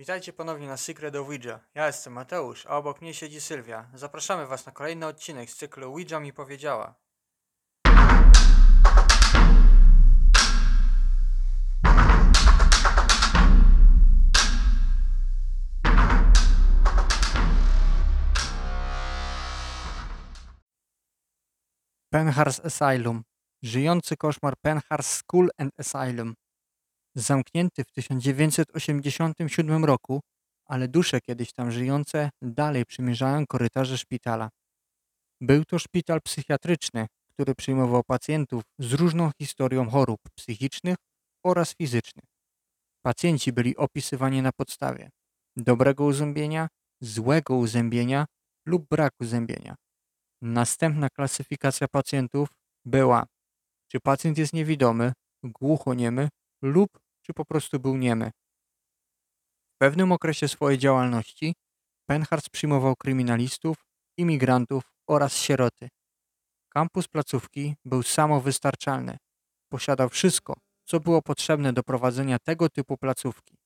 Witajcie ponownie na Secret of Ouija. Ja jestem Mateusz, a obok mnie siedzi Sylwia. Zapraszamy Was na kolejny odcinek z cyklu Ouija mi powiedziała. Penhars Asylum. Żyjący koszmar Penhars School and Asylum. Zamknięty w 1987 roku, ale dusze kiedyś tam żyjące dalej przymierzają korytarze szpitala. Był to szpital psychiatryczny, który przyjmował pacjentów z różną historią chorób psychicznych oraz fizycznych. Pacjenci byli opisywani na podstawie dobrego uzębienia, złego uzębienia lub braku zębienia. Następna klasyfikacja pacjentów była, czy pacjent jest niewidomy, głuchoniemy lub czy po prostu był niemy. W pewnym okresie swojej działalności Penhards przyjmował kryminalistów, imigrantów oraz sieroty. Kampus placówki był samowystarczalny. Posiadał wszystko, co było potrzebne do prowadzenia tego typu placówki.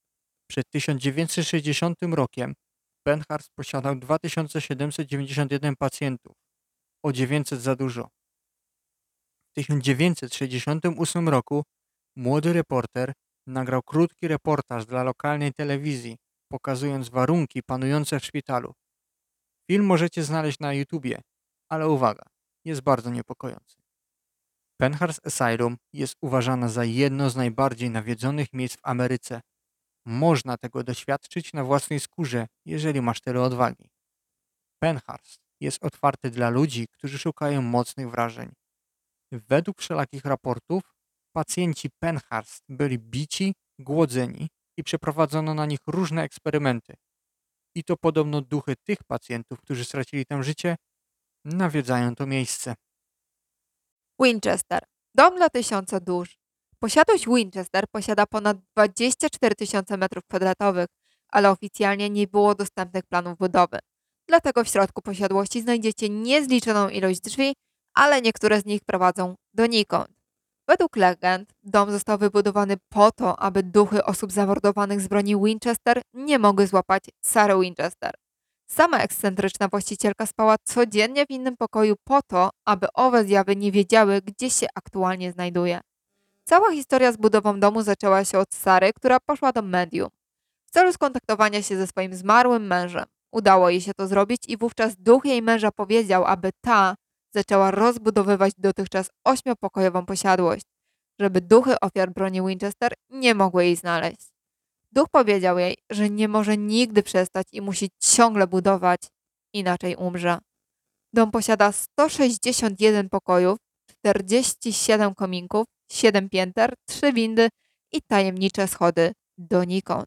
Przed 1960 rokiem Penhards posiadał 2791 pacjentów, o 900 za dużo. W 1968 roku młody reporter nagrał krótki reportaż dla lokalnej telewizji, pokazując warunki panujące w szpitalu. Film możecie znaleźć na YouTubie, ale uwaga, jest bardzo niepokojący. Penhars Asylum jest uważana za jedno z najbardziej nawiedzonych miejsc w Ameryce. Można tego doświadczyć na własnej skórze, jeżeli masz tyle odwagi. Penhurst jest otwarty dla ludzi, którzy szukają mocnych wrażeń. Według wszelakich raportów, pacjenci Penhurst byli bici, głodzeni i przeprowadzono na nich różne eksperymenty. I to podobno duchy tych pacjentów, którzy stracili tam życie, nawiedzają to miejsce. Winchester. Dom dla tysiąca dusz. Posiadłość Winchester posiada ponad 24 tysiące m2, ale oficjalnie nie było dostępnych planów budowy. Dlatego w środku posiadłości znajdziecie niezliczoną ilość drzwi, ale niektóre z nich prowadzą donikąd. Według legend dom został wybudowany po to, aby duchy osób zamordowanych z broni Winchester nie mogły złapać Sary Winchester. Sama ekscentryczna właścicielka spała codziennie w innym pokoju po to, aby owe zjawy nie wiedziały, gdzie się aktualnie znajduje. Cała historia z budową domu zaczęła się od Sary, która poszła do medium w celu skontaktowania się ze swoim zmarłym mężem. Udało jej się to zrobić i wówczas duch jej męża powiedział, aby ta zaczęła rozbudowywać dotychczas ośmiopokojową posiadłość, żeby duchy ofiar broni Winchester nie mogły jej znaleźć. Duch powiedział jej, że nie może nigdy przestać i musi ciągle budować, inaczej umrze. Dom posiada 161 pokojów, 47 kominków, 7 pięter, 3 windy i tajemnicze schody donikąd.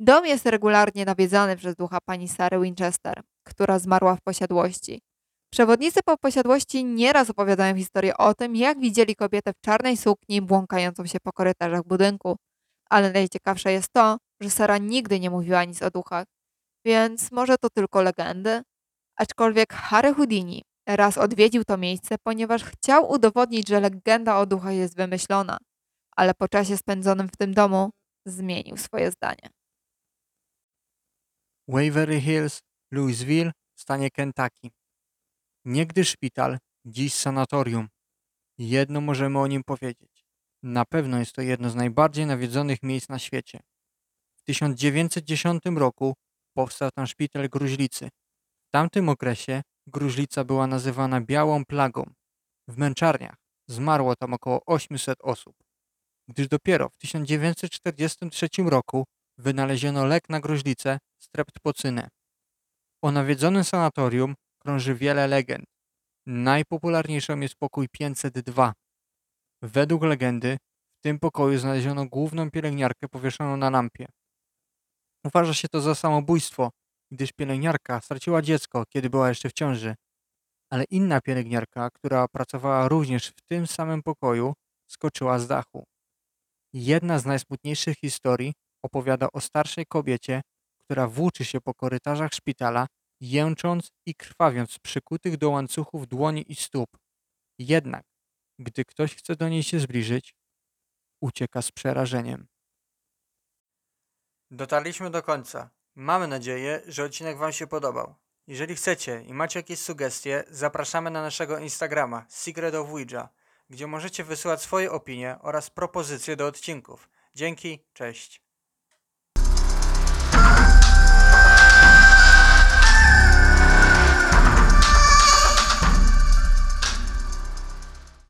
Dom jest regularnie nawiedzany przez ducha pani Sary Winchester, która zmarła w posiadłości. Przewodnicy po posiadłości nieraz opowiadają historię o tym, jak widzieli kobietę w czarnej sukni błąkającą się po korytarzach budynku. Ale najciekawsze jest to, że Sara nigdy nie mówiła nic o duchach, więc może to tylko legendy? Aczkolwiek Harry Houdini raz odwiedził to miejsce, ponieważ chciał udowodnić, że legenda o duchach jest wymyślona, ale po czasie spędzonym w tym domu zmienił swoje zdanie. Waverly Hills, Louisville, w stanie Kentucky. Niegdyś szpital, dziś sanatorium. Jedno możemy o nim powiedzieć. Na pewno jest to jedno z najbardziej nawiedzonych miejsc na świecie. W 1910 roku powstał tam szpital gruźlicy. W tamtym okresie gruźlica była nazywana białą plagą. W męczarniach zmarło tam około 800 osób. Gdyż dopiero w 1943 roku wynaleziono lek na gruźlicę streptocynę. O nawiedzonym sanatorium krąży wiele legend. Najpopularniejszą jest pokój 502. Według legendy w tym pokoju znaleziono główną pielęgniarkę powieszoną na lampie. Uważa się to za samobójstwo, gdyż pielęgniarka straciła dziecko, kiedy była jeszcze w ciąży. Ale inna pielęgniarka, która pracowała również w tym samym pokoju, skoczyła z dachu. Jedna z najsmutniejszych historii opowiada o starszej kobiecie, która włóczy się po korytarzach szpitala, jęcząc i krwawiąc przykutych do łańcuchów dłoni i stóp. Jednak, gdy ktoś chce do niej się zbliżyć, ucieka z przerażeniem. Dotarliśmy do końca. Mamy nadzieję, że odcinek Wam się podobał. Jeżeli chcecie i macie jakieś sugestie, zapraszamy na naszego Instagrama Secret of Ouija, gdzie możecie wysyłać swoje opinie oraz propozycje do odcinków. Dzięki, cześć.